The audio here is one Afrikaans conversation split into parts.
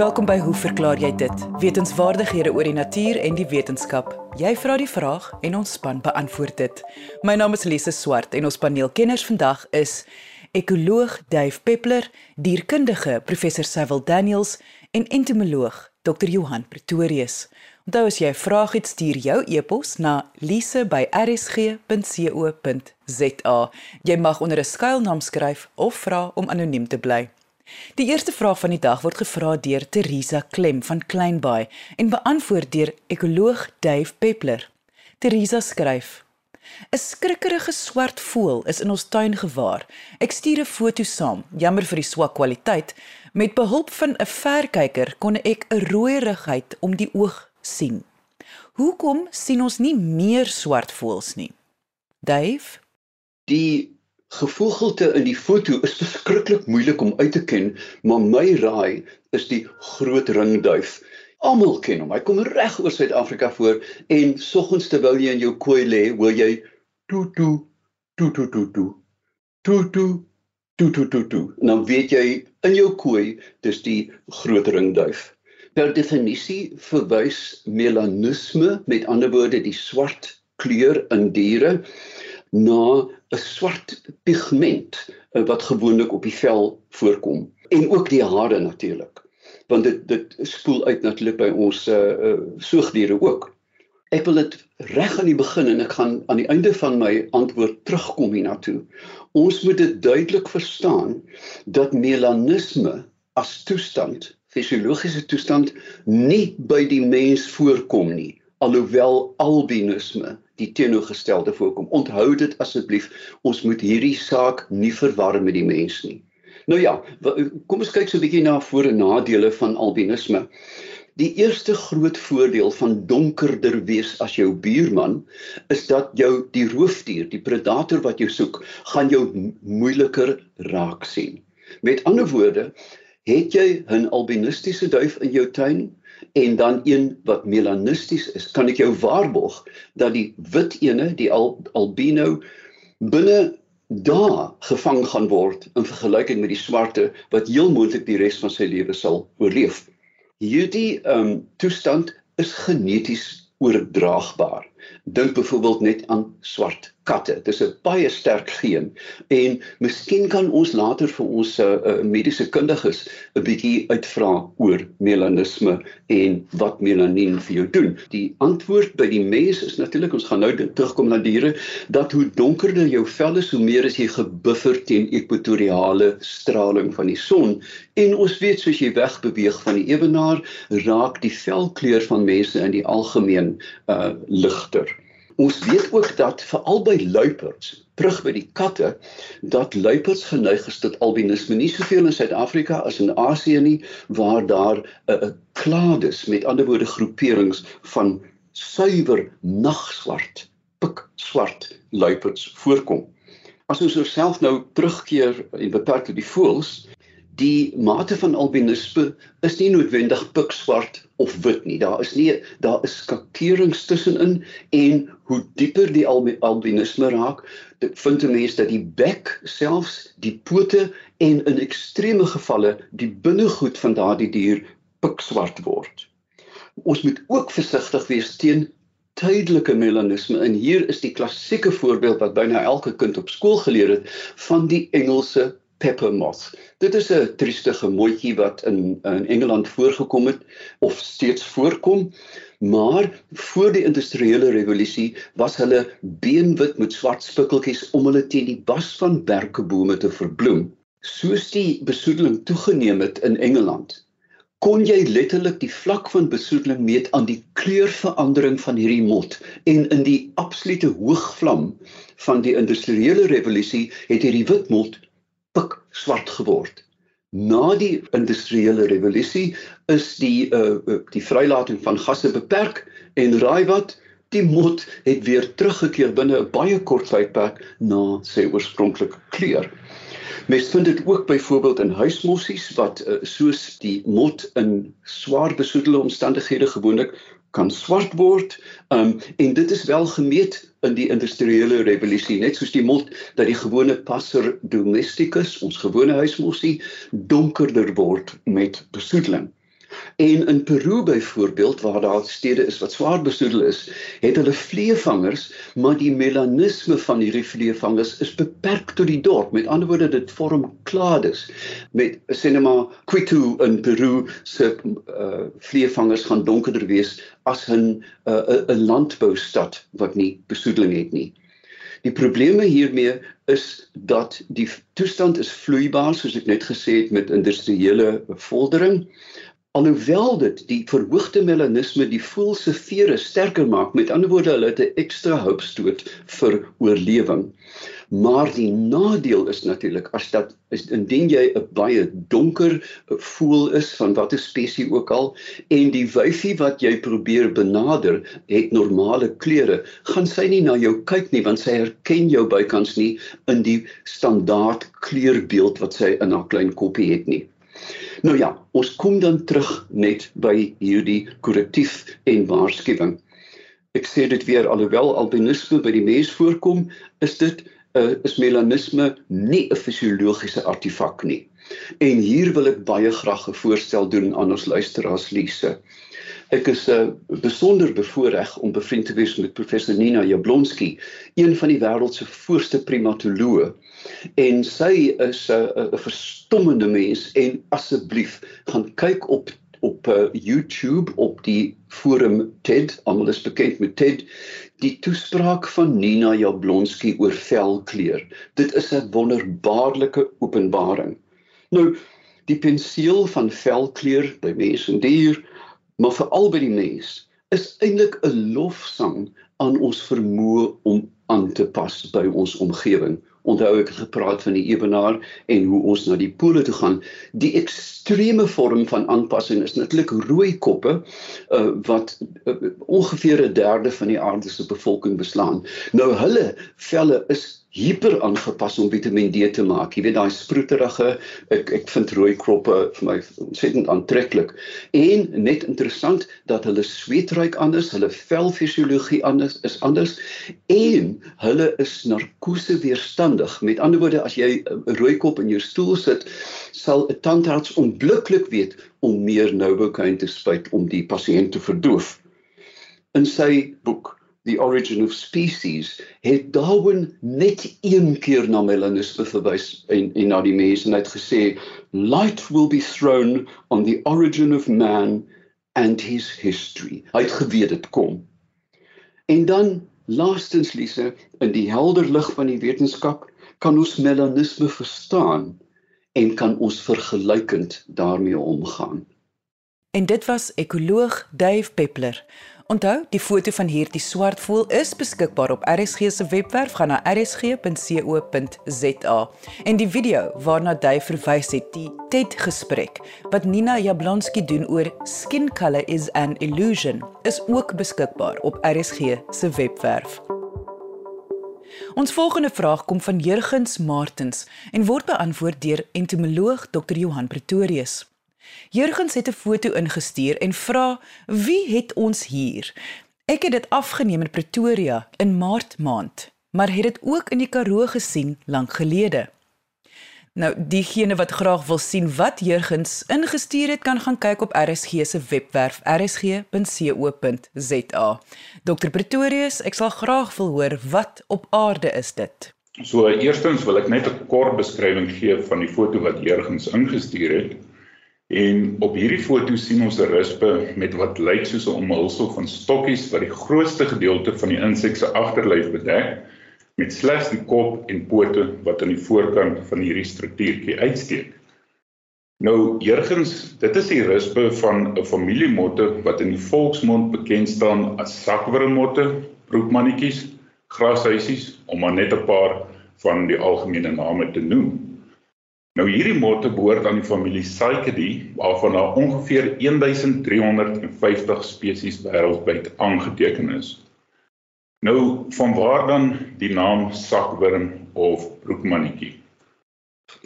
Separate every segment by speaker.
Speaker 1: Welkom by Hoe verklaar jy dit? Wetenskapwaardighede oor die natuur en die wetenskap. Jy vra die vraag en ons span beantwoord dit. My naam is Lise Swart en ons paneelkenners vandag is ekoloog Dave Peppler, dierkundige professor Cecil Daniels en entomoloog Dr. Johan Pretorius. Onthou as jy 'n vraag het, stuur jou e-pos na lise@rsg.co.za. Jy mag onder 'n skuilnaam skryf of vra om anoniem te bly. Die eerste vraag van die dag word gevra deur Teresa Klem van Kleinbaai en beantwoord deur ekoloog Dave Peppler. Teresa skryf: 'n Skrikkerige swart voël is in ons tuin gewaar. Ek stuur 'n foto saam. Jammer vir die swak kwaliteit. Met behulp van 'n verkyker kon ek 'n rooierigheid om die oog sien. Hoekom sien ons nie meer swart voëls nie? Dave,
Speaker 2: die gevoegelte in die foto is verskriklik moeilik om uit te ken, maar my raai is die groot ringduif. Almal ken hom. Hy kom reg oor Suid-Afrika voor en soggens terwyl jy in jou kooi lê, hoor jy toe toe toe toe toe toe toe toe toe toe toe. Dan weet jy in jou kooi dis die groot ringduif. Per definisie verwys melanisme, met ander woorde die swart kleur in diere na 'n swart pigment eh, wat gewoonlik op die vel voorkom en ook die hare natuurlik want dit dit spoel uit natuurlik by ons uh, uh soogdiere ook. Ek wil dit reg aan die begin en ek gaan aan die einde van my antwoord terugkom hiernatoe. Ons moet dit duidelik verstaan dat melanisme as toestand, fisiologiese toestand nie by die mens voorkom nie alhoewel albinisme die teenoorgestelde voorkom. Onthou dit asseblief, ons moet hierdie saak nie verwar met die mens nie. Nou ja, kom ons kyk so 'n bietjie na voor en nadele van albinisme. Die eerste groot voordeel van donkerder wees as jou buurman is dat jou die roofdier, die predator wat jy soek, gaan jou moeiliker raak sien. Met ander woorde, het jy 'n albinistiese duif in jou tuin, en dan een wat melanisties is, kan ek jou waarborg dat die wit ene, die al, albino binne daar gevang gaan word in vergelyking met die swarte wat heel moontlik die res van sy lewe sal oorleef. Hierdie ehm um, toestand is geneties oordraagbaar. Dink byvoorbeeld net aan swart katte. Dit is 'n baie sterk geen en miskien kan ons later vir ons uh, mediese kundiges 'n bietjie uitvra oor melanisme en wat melanien vir jou doen. Die antwoord by die mens is natuurlik ons gaan nou terugkom na diere dat hoe donkerder jou vel is, hoe meer is jy gebuffer teen ekwatoriale straling van die son en ons weet soos jy wegbeweeg van die ewenaar raak die velkleur van mense in die algemeen uh ligter. Ons weet ook dat veral by luiperds, terug by die katte, dat luiperds geneig is tot albinisme nie soveel in Suid-Afrika as in Asië nie waar daar 'n uh, klades, met ander woorde groeperings van suiwer nagswart, pikswart luiperds voorkom. As ons osself nou terugkeer en beperk tot die voëls, die mate van albinisme is nie noodwendig pikswart of wit nie. Daar is nie daar is skakerings tussenin en hoe dieper die albinisme raak, vind 'n mens dat die bek selfs die pote en in ekstreme gevalle die binnegoed van daardie dier pikswart word. Ons moet ook versigtig wees teen tydelike melanisme en hier is die klassieke voorbeeld wat byna elke kind op skool geleer het van die Engelse pepper moth. Dit is 'n triestige mooitjie wat in in Engeland voorgekom het of steeds voorkom. Maar voor die industriële revolusie was hulle beenwit met swart spikkeltjies om hulle teen die bas van berkebome te verbloem. Soos die besoedeling toegeneem het in Engeland, kon jy letterlik die vlak van besoedeling meet aan die kleurverandering van hierdie mot en in die absolute hoogvlam van die industriële revolusie het hierdie wit mot swart geword. Na die industriële revolusie is die uh die vrylating van gasse beperk en raai wat die mot het weer teruggekeer binne 'n baie kort tydperk na sy oorspronklike kleur. Mens vind dit ook byvoorbeeld in huismossies wat uh, soos die mot in swaar besoedelde omstandighede gewoonlik kan swart word. Um en dit is wel gemeet in die industriële revolusie net soos die mot dat die gewone passer domesticus ons gewone huismossie donkerder word met besoedeling. En in Peru byvoorbeeld waar daar stede is wat swaar besoedel is, het hulle vleevangers, maar die melanisme van hierdie vleevangers is beperk tot die dorp. Met ander woorde, dit vorm klades. Met Cinema Quito in Peru se uh, vleevangers gaan donkerder wees as 'n uh, 'n landboustad wat nie besoedeling het nie. Die probleme hiermee is dat die toestand is vloeibaar soos ek net gesê het met industriële foldering. Alhoewel dit die verhoogde melanisme die voel se vere sterker maak, met ander woorde hulle het 'n ekstra hulpstoot vir oorlewing. Maar die nadeel is natuurlik as dat is indien jy 'n baie donker voel is van watter spesie ook al en die wyfie wat jy probeer benader het normale kleure, gaan sy nie na jou kyk nie want sy herken jou bykans nie in die standaard kleurbeeld wat sy in haar klein koppie het nie. Nou ja, ons kom dan terug net by hierdie korrektief en waarskuwing. Ek sê dit weer alhoewel albinisme by die mens voorkom, is dit uh, is melanisme nie 'n fisiologiese artefak nie. En hier wil ek baie graag 'n voorstel doen aan ons luisteraars Lise. Ek is 'n uh, besonder bevoorreg om bevriend te wees met professor Nina Jablonski, een van die wêreld se voorste primatoloë. En sy is 'n uh, 'n verstommende mens en asseblief gaan kyk op op uh, YouTube op die forum TED, almal is bekend met TED, die toespraak van Nina Jablonski oor velkleur. Dit is 'n wonderbaarlike openbaring. Nou, die penseel van velkleur by mense en diere maar veral by die mens is eintlik 'n lofsang aan ons vermoë om aan te pas by ons omgewing. Onthou ek het gepraat van die ewenaar en hoe ons na die pole toe gaan. Die ekstreme vorm van aanpassing is natuurlik rooi koppe uh, wat uh, ongeveer 'n derde van die aarde se bevolking beslaan. Nou hulle velle is hiper aangepas om Vitamiin D te maak. Jy weet daai sproeterige ek ek vind rooi kroppe vir my ontsettend aantreklik. En net interessant dat hulle sweetryk anders, hulle velfisiologie anders is anders en hulle is narkose weerstandig. Met ander woorde as jy 'n rooi kop in jou stoel sit, sal 'n tandarts onmiddellik weet om meer Novocaine te spuit om die pasiënt te verdoof. In sy boek The Origin of Species het Darwin net een keer na melanisme verwys en en na die mens en hy het gesê light will be thrown on the origin of man and his history. Hy het geweet dit kom. En dan laastens Lise in die helder lig van die wetenskap kan ons melanisme verstaan en kan ons vergelykend daarmee omgaan.
Speaker 1: En dit was ekoloog Dave Peppler. Onthou, die foto van hierdie swartvoël is beskikbaar op RSG se webwerf gaan na rsg.co.za. En die video waarna jy verwys het, die TED gesprek wat Nina Jablonski doen oor skin color is an illusion, is ook beskikbaar op RSG se webwerf. Ons volgende vraag kom van Jurgens Martens en word beantwoord deur entomoloog Dr. Johan Pretorius. Jurgens het 'n foto ingestuur en vra: "Wie het ons hier?" Ek het dit afgeneem in Pretoria in Maart maand, maar het dit ook in die Karoo gesien lank gelede. Nou, diegene wat graag wil sien wat Jurgens ingestuur het, kan gaan kyk op RSG se webwerf rsg.co.za. Dr Pretorius, ek sal graag wil hoor wat op aarde is dit?
Speaker 3: So, eerstens wil ek net 'n kort beskrywing gee van die foto wat Jurgens ingestuur het. En op hierdie foto sien ons 'n rispe met wat lyk soos 'n omhulsel van stokkies wat die grootste gedeelte van die insek se agterlyf bedek met slegs die kop en pote wat aan die voorkant van hierdie struktuurtjie uitsteek. Nou eergens, dit is die rispe van 'n familiemotte wat in die volksmond bekend staan as sakwurmmotte, broekmannetjies, grashuisies om maar net 'n paar van die algemene name te noem. Nou hierdie motte behoort aan die familie Psychidae waarvan daar ongeveer 1350 spesies wêreldwyd aangeteken is. Nou vanwaar dan die naam sakwurm of broekmannetjie?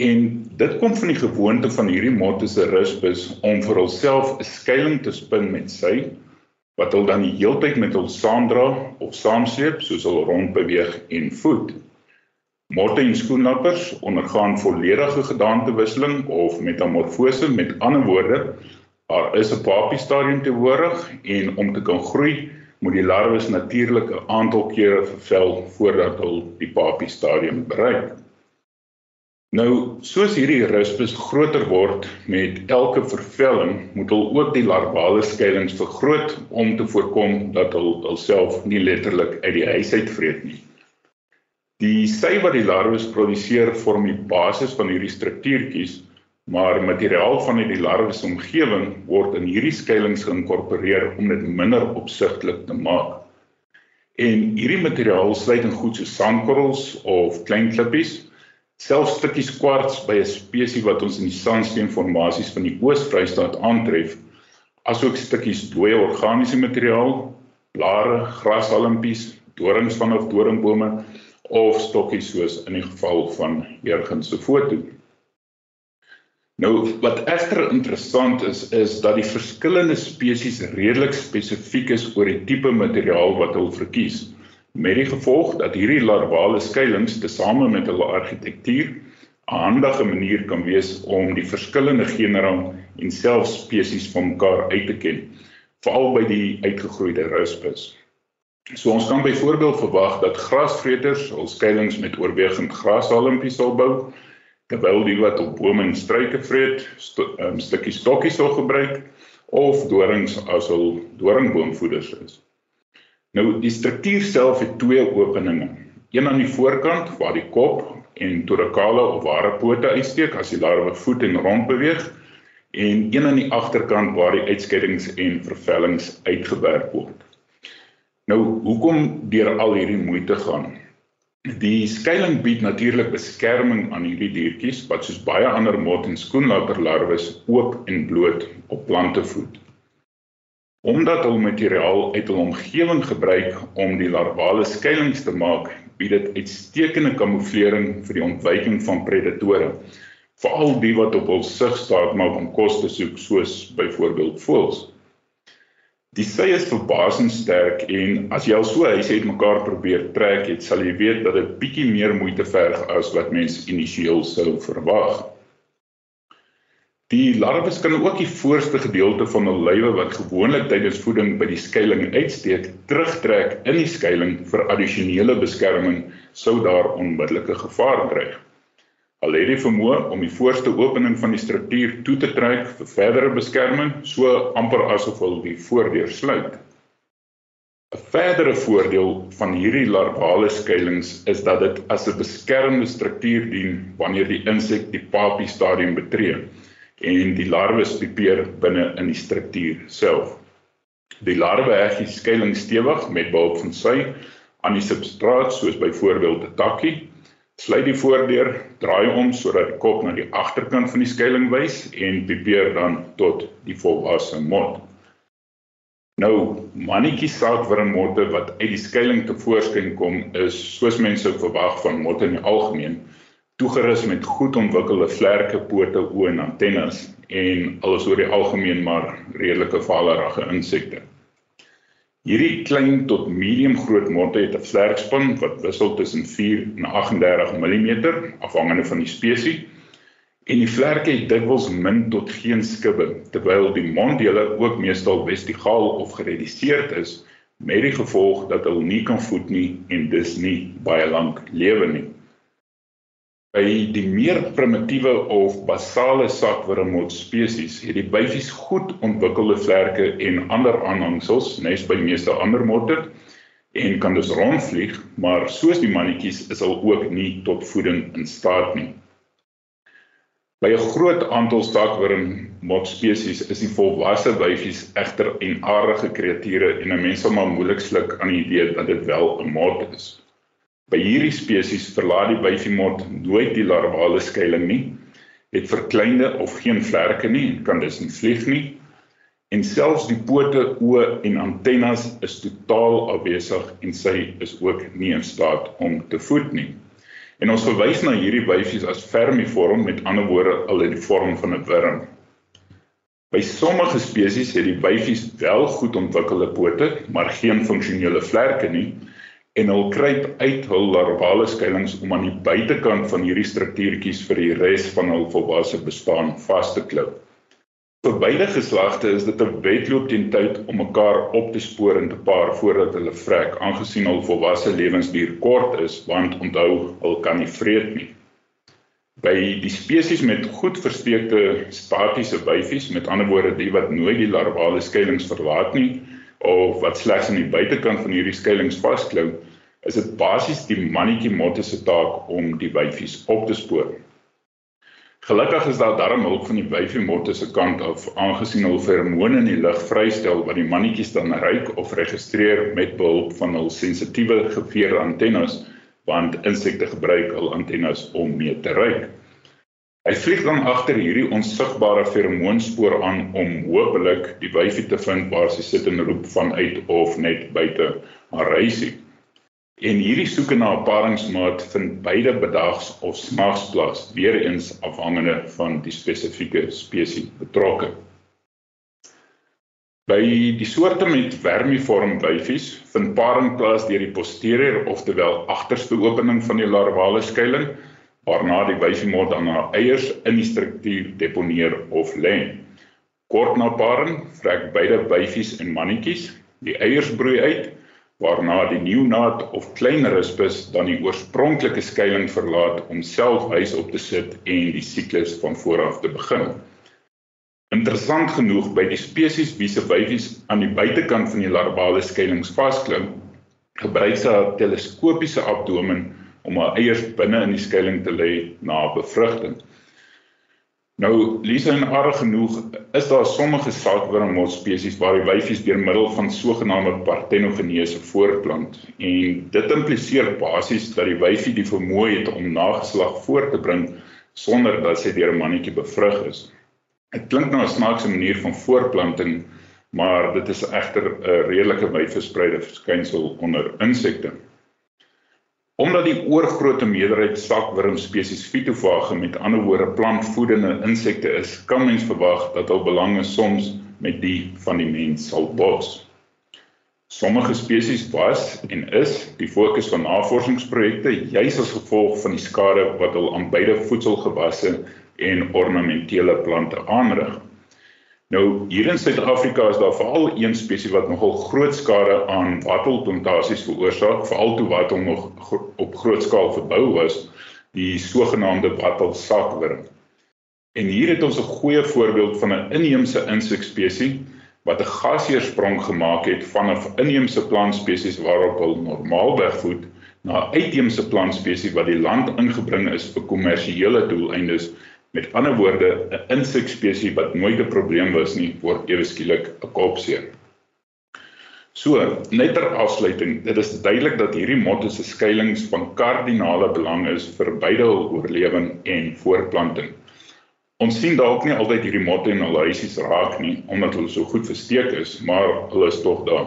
Speaker 3: En dit kom van die gewoonte van hierdie motte se rispus om vir hulself 'n skuilings te spin met sy wat hulle dan die heeltyd met hul saamdra of saamsleep soos hulle rond beweeg en voed. Motte en skoenlappers ondergaan volledige gedaantewisseling of metamorfose met ander woorde Daar is 'n papie stadium teenwoordig en om te kan groei, moet die larwes natuurlik 'n aantal kere vervel voordat hulle die papie stadium bereik. Nou, soos hierdie ruspes groter word met elke vervelling, moet hulle ook die larvale skuilings vergroot om te voorkom dat hulle hulself nie letterlik uit die huis uit vreet nie. Die sy wat die larwes produseer vorm die basis van hierdie struktuurtjies, maar materiaal van die larwes omgewing word in hierdie skuilings geïnkorporeer om dit minder opsigtelik te maak. En hierdie materiaal sluit in goed so sandkorrels of klein klippies selfs stukkies kwarts by 'n spesies wat ons in die sandsteenformasies van die Oos-Vrystaat aantref, asook stukkies dooie organiese materiaal, blare, grashalmpies, dorings van of doringbome of stokkies soos in die geval van Jurgens se foto. Nou wat egter interessant is is dat die verskillende spesies redelik spesifiek is oor die tipe materiaal wat hulle verkies met die gevolg dat hierdie larvale skuilings tesame met hulle argitektuur 'n handige manier kan wees om die verskillende genera en selfs spesies van mekaar uit te ken, veral by die uitgegroeide ruspus. So ons kan byvoorbeeld verwag dat grasvreters hul skuilings met oorwegend grashalmpies sal bou, terwyl die wat op bome en struike vreet, st um, stukkies stokkies sal gebruik of dorings as hul doringboomvoeders is. Nou die struktuur self het twee openinge. Een aan die voorkant waar die kop en torakale of ware pote uitsteek as die larwe voet en rond beweeg en een aan die agterkant waar die uitskeidings en vervellings uitgewerk word. Nou, hoekom deur al hierdie moeite gaan? Die skuilings bied natuurlik beskerming aan hierdie diertjies wat soos baie ander mot en skoenlapper larwes oop en bloot op plante voed. Omdat hulle materiaal uit hul omgewing gebruik om die larvale skuilings te maak, bied dit uitstekende kamouflering vir die ontwyking van predatore, veral die wat op hul sig staat maak om kos te soek soos byvoorbeeld voëls. Die sy is verbasend sterk en as jy al so huis het mekaar probeer trek het, sal jy weet dat dit bietjie meer moeite verg as wat mens initieel sou verwag. Die larwes kan ook die voorste gedeelte van hul lywe wat gewoonlik tydens voeding by die skuilings uitsteek, terugtrek in die skuilings vir addisionele beskerming sou daar onmiddellike gevaar dreig. Al het die vermoë om die voorste opening van die struktuur toe te trek vir verdere beskerming, so amper asof hulle die voordeur sluit. 'n Verdere voordeel van hierdie larvale skuilings is dat dit as 'n beskermende struktuur dien wanneer die insek die papie stadium betree en die larwe spipeer binne in die struktuur self. Die larwe heg die skuilings stewig met behulp van sy aan die substraat soos byvoorbeeld 'n takkie. Sluit die voordeur, draai hom sodat die kop na die agterkant van die skuilings wys en pipeer dan tot die volwasse mot. Nou, mannetjie saadwurmmotte wat uit die skuilings tevoorskyn kom is soos mense verwag van motte in die algemeen toegerus met goed ontwikkelde vlerke, pote, oë en antennes en alles oor die algemeen maar redelike vaardige insekte. Hierdie klein tot medium groot motte het 'n vlerkspan wat wissel tussen 4 en 38 mm afhangende van die spesies. En die vlerke het dikwels min tot geen skibbe, terwyl die monddele ook meestal vestigaal of gereduseerd is met die gevolg dat hulle nie kan voed nie en dus nie baie lank lewe nie. By die meer primitiewe of basale sakwurmmot spesies het die byfies goed ontwikkelde vlerke en ander aanhangsels, nes by meeste ander motte en kan dus rondvlieg, maar soos die mannetjies is hulle ook nie tot voeding in staat nie. By 'n groot aantal sakwurmmot spesies is die volwasse byfies egter en aardige kreature en 'n mens sal maar moeilik sluk aan die idee dat dit wel 'n mot is. By hierdie spesies verlaat die byfiemot nooit die larvale skuilings nie, het verkleinde of geen vlerke nie en kan dus nie vlieg nie. En selfs die pote, oë en antennes is totaal afwesig en sy is ook nie in staat om te voed nie. En ons verwys na hierdie byfies as vermiform met ander woorde al in die vorm van 'n wurm. By sommige spesies het die byfies wel goed ontwikkelde pote, maar geen funksionele vlerke nie en hulle kruip uit hul larvale skuilings om aan die buitekant van hierdie struktuurtjies vir die res van hul volwasse bestaan vas te klou. Vir beide geslagte is dit 'n wedloop teen tyd om mekaar op te spoor en te paar voordat hulle vrek, aangesien hul volwasse lewensduur kort is, want onthou, hulle kan nie vreet nie. By die spesies met goed versteekte statiese wyfies, met ander woorde die wat nooit die larvale skuilings verlaat nie of wat slegs aan die buitekant van hierdie skuilings vasklou, is dit basies die mannetjie motte se taak om die wyfies op te spoor. Gelukkig is daar darm hulp van die wyfie motte se kant af aangesien hulle feromone in die lug vrystel wat die mannetjies dan ruik of registreer met behulp van hul sensitiewe geveerde antennes want insekte gebruik hul antennes om mee te ruik. Hy vlieg dan agter hierdie onsigbare feromoonspoor aan om hopelik die wyfie te vind waar sy sit en roep vanuit of net buite haar huisie. En hierdie soeke na 'n paringsmaat vind beide bedags of snags plaas, weer eens afhangende van die spesifieke spesies betrokke. By die soorte met vermiform wyfies vind paring plaas deur die posterior oftewel agterste opening van die larvale skuilings waarna die wyfiemot dan haar eiers in die struktuur deponeer of lê. Kort na paring vrek beide wyfies en mannetjies die eiers broei uit waarna die neonaat of klein ruspus dan die oorspronklike skuilings verlaat om self huis op te sit en die siklus van voor af te begin. Interessant genoeg by die spesies wie se wyfies aan die buitekant van die larvale skuilings vasklim, gebruik sy 'n teleskopiese abdomen om haar eiers binne in die skuilings te lê na bevrugting. Nou, Lisa en aardig genoeg, is daar sommige saakwormmot spesies waar die wyfies deur middel van sogenaamde partenogenese voortplant en dit impliseer basies dat die wyfie die vermoë het om nageslag voort te bring sonder dat sy deur 'n mannetjie bevrug is. Dit klink nou 'n snaakse manier van voortplanting, maar dit is egter 'n redelike wyd verspreide verskynsel onder insekte. Omdat die oorgrootste meerderheid sakwurm spesies Phytophage met ander woorde plantvoedende insekte is, kan mens verwag dat hul belange soms met die van die mens sal bots. Sommige spesies was en is die fokus van navorsingsprojekte juis as gevolg van die skade wat hul aan beide voedselgewasse en ornamentele plante aanrig. Nou hier in Suid-Afrika is daar veral een spesies wat nogal groot skade aan wattelplantasies veroorsaak, veral toe wat hom nog op groot skaal verbou was, die sogenaamde wattelsakworm. En hier het ons 'n goeie voorbeeld van 'n inheemse insekspesies wat 'n gasheersprong gemaak het van 'n inheemse plantspesies waarop hulle normaalweg voed na 'n uitheemse plantspesies wat die land ingebring is vir kommersiële doeleindes Met ander woorde, 'n insekspesies wat nooit 'n probleem was nie, word ewe skielik 'n kopseer. So, net ter afsluiting, dit is duidelik dat hierdie motte se skuilings van kardinale belang is vir beide hul oorlewing en voortplanting. Ons sien dalk nie altyd hierdie motte in hul huisies raak nie omdat hulle so goed versteek is, maar hulle is tog daar.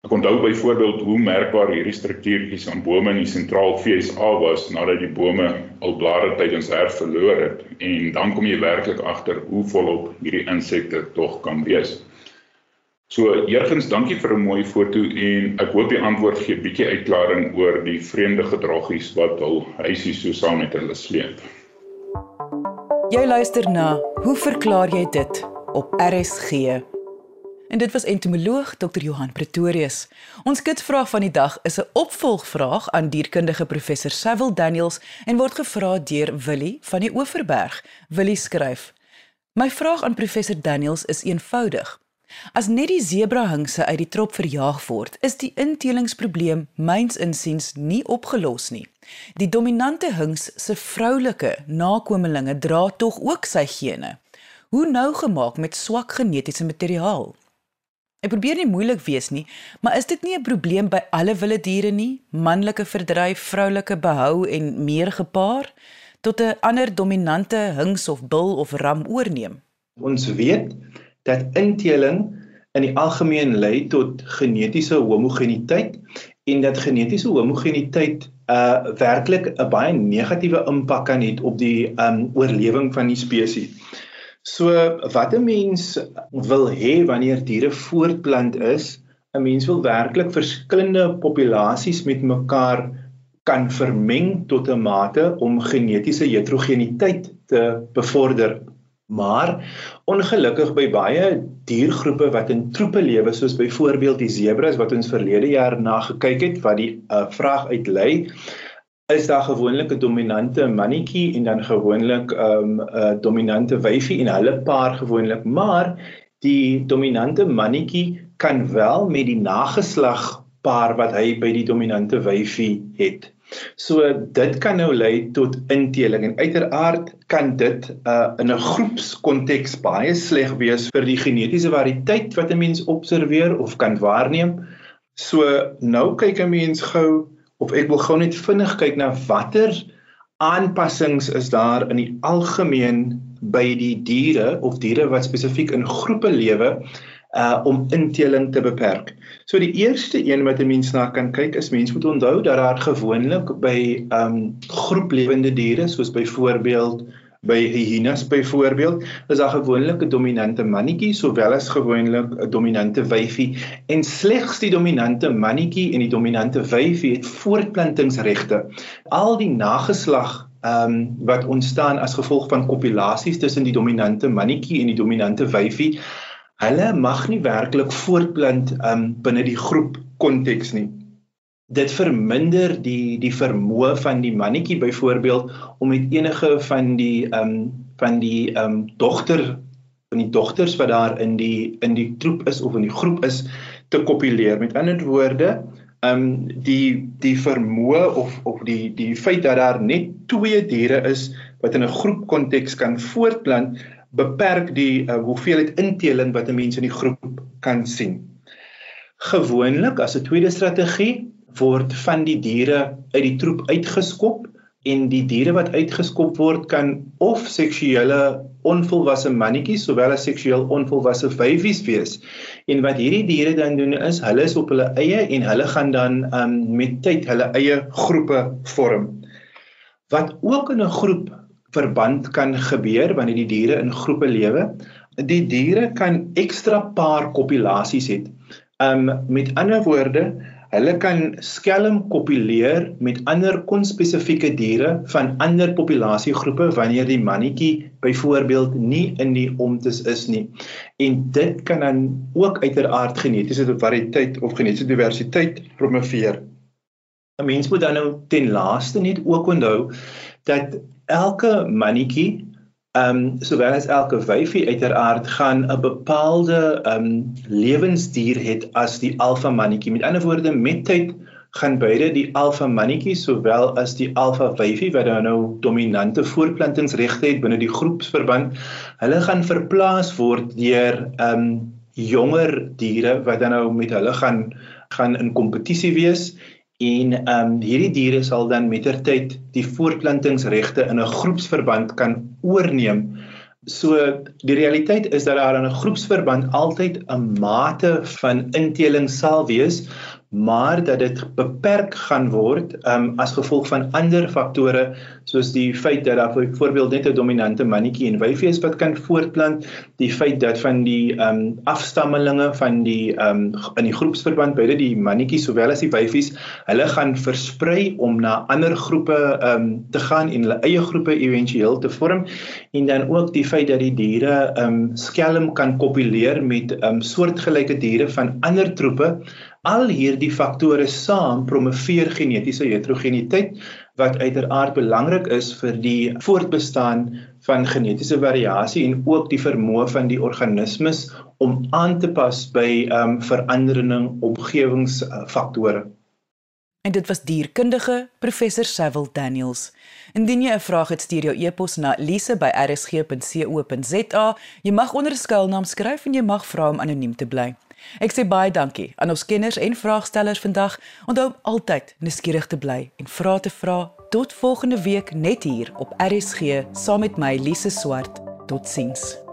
Speaker 3: Ek onthou byvoorbeeld hoe merkbaar hierdie struktuurtjies aan bome in die sentraal FSA was nadat die bome al blare tydens herfs verloor het en dan kom jy werklik agter hoe volop hierdie insekte tog kan wees. So eergens dankie vir 'n mooi foto en ek hoop die antwoord gee 'n bietjie uitklaring oor die vreemde gedragies wat hul huisie so saam met hulle sleep.
Speaker 1: Jy luister na Hoe verklaar jy dit op RSG? En dit was entomoloog Dr Johan Pretorius. Ons kitvraag van die dag is 'n opvolgvraag aan dierkundige professor Sewil Daniels en word gevra deur Willie van die Oeverberg. Willie skryf: My vraag aan professor Daniels is eenvoudig. As net die sebrahingse uit die trop verjaag word, is die intelingsprobleem myns insiens nie opgelos nie. Die dominante hings se vroulike nakommelinge dra tog ook sy gene. Hoe nou gemaak met swak genetiese materiaal? Ek probeer nie moeilik wees nie, maar is dit nie 'n probleem by alle wilde diere nie? Manlike verdryf, vroulike behou en meer gepaar tot 'n ander dominante hings of bil of ram oorneem.
Speaker 4: Ons weet dat inteling in die algemeen lei tot genetiese homogeniteit en dat genetiese homogeniteit uh werklik 'n baie negatiewe impak kan hê op die um oorlewing van die spesies. So wat 'n mens wil hê wanneer diere voortplant is, 'n mens wil werklik verskillende populasies met mekaar kan vermeng tot 'n mate om genetiese heterogeniteit te bevorder. Maar ongelukkig by baie diergroepe wat in troepe lewe soos byvoorbeeld die zebras wat ons verlede jaar na gekyk het wat die uh, vraag uitlei is daar gewoonlik 'n dominante mannetjie en dan gewoonlik 'n um, 'n dominante wyfie en hulle paar gewoonlik maar die dominante mannetjie kan wel met die nageslag paar wat hy by die dominante wyfie het So dit kan nou lei tot inteling en uiteraard kan dit uh, in 'n groepskonteks baie sleg wees vir die genetiese variëteit wat 'n mens observeer of kan waarneem. So nou kyk 'n mens gou of ek wil gou net vinnig kyk na watter aanpassings is daar in die algemeen by die diere of diere wat spesifiek in groepe lewe uh om inteling te beperk. So die eerste een wat 'n mens na kan kyk is mens moet onthou dat daar gewoonlik by um groeplewende diere soos byvoorbeeld by hyenas byvoorbeeld is daar gewoonlik 'n dominante mannetjie sowel as gewoonlik 'n dominante wyfie en slegs die dominante mannetjie en die dominante wyfie het voortplantingsregte. Al die nageslag um wat ontstaan as gevolg van kopulasies tussen die dominante mannetjie en die dominante wyfie hulle mag nie werklik voortplant um binne die groep konteks nie. Dit verminder die die vermoë van die mannetjie byvoorbeeld om met enige van die um van die um dogter van die dogters wat daar in die in die troep is of in die groep is te kopuleer. Met ander woorde, um die die vermoë of of die die feit dat daar net twee diere is wat in 'n groep konteks kan voortplant beperk die uh, hoeveelheid inteling wat 'n mens in die groep kan sien. Gewoonlik as 'n tweede strategie word van die diere uit die troep uitgeskop en die diere wat uitgeskop word kan of seksuele onvolwasse mannetjies sowel as seksueel onvolwasse vyfies wees. En wat hierdie diere dan doen is hulle is op hulle eie en hulle gaan dan um, met tyd hulle eie groepe vorm. Wat ook in 'n groep verband kan gebeur wanneer die diere in groepe lewe. Die diere kan ekstra paar kopulasies hê. Um met ander woorde, hulle kan skelm kopuleer met ander konspesifieke diere van ander populasiegroepe wanneer die mannetjie byvoorbeeld nie in die omtes is nie. En dit kan dan ook uiteraard genetiese variëteit of genetiese diversiteit promoveer. 'n Mens moet dan nou ten laaste net ook onthou dat elke mannetjie ehm um, sowel as elke wyfie uiteraard gaan 'n bepaalde ehm um, lewensduur het as die alfa mannetjie. Met ander woorde, met tyd gaan beide die alfa mannetjie sowel as die alfa wyfie wat nou dominante voortplantingsregte het binne die groepsverband, hulle gaan verplaas word deur ehm um, jonger diere wat dan nou met hulle gaan gaan in kompetisie wees En ehm um, hierdie diere sal dan mettertyd die voortplantingsregte in 'n groepsverband kan oorneem. So die realiteit is dat daar in 'n groepsverband altyd 'n mate van inteling sal wees, maar dat dit beperk gaan word um, as gevolg van ander faktore soos die feit dat daar byvoorbeeld net 'n dominante mannetjie en wyfie is wat kan voortplant, die feit dat van die um, afstammelinge van die um, in die groepsverband beide die mannetjies sowel as die wyfies, hulle gaan versprei om na ander groepe um, te gaan en hulle eie groepe éventueel te vorm. En dan ook die feit dat die diere um, skelm kan kopuleer met um, soortgelyke diere van ander troepe Al hierdie faktore saam promoveer genetiese heterogeniteit wat uiteraard belangrik is vir die voortbestaan van genetiese variasie en ook die vermoë van die organismes om aan te pas by um verandering omgewingsfaktore.
Speaker 1: En dit was dierkundige professor Sewil Daniels. Indien jy 'n vraag het, stuur jou e-pos na lise@rsg.co.za. Jy mag onder skuilnaam skryf en jy mag vra om anoniem te bly. Ek sê baie dankie aan ons kenners en vraagstellers vandag. Onthou altyd nuuskierig te bly en vra te vra. Tot volgende week net hier op RSG saam met my Lise Swart. Totsiens.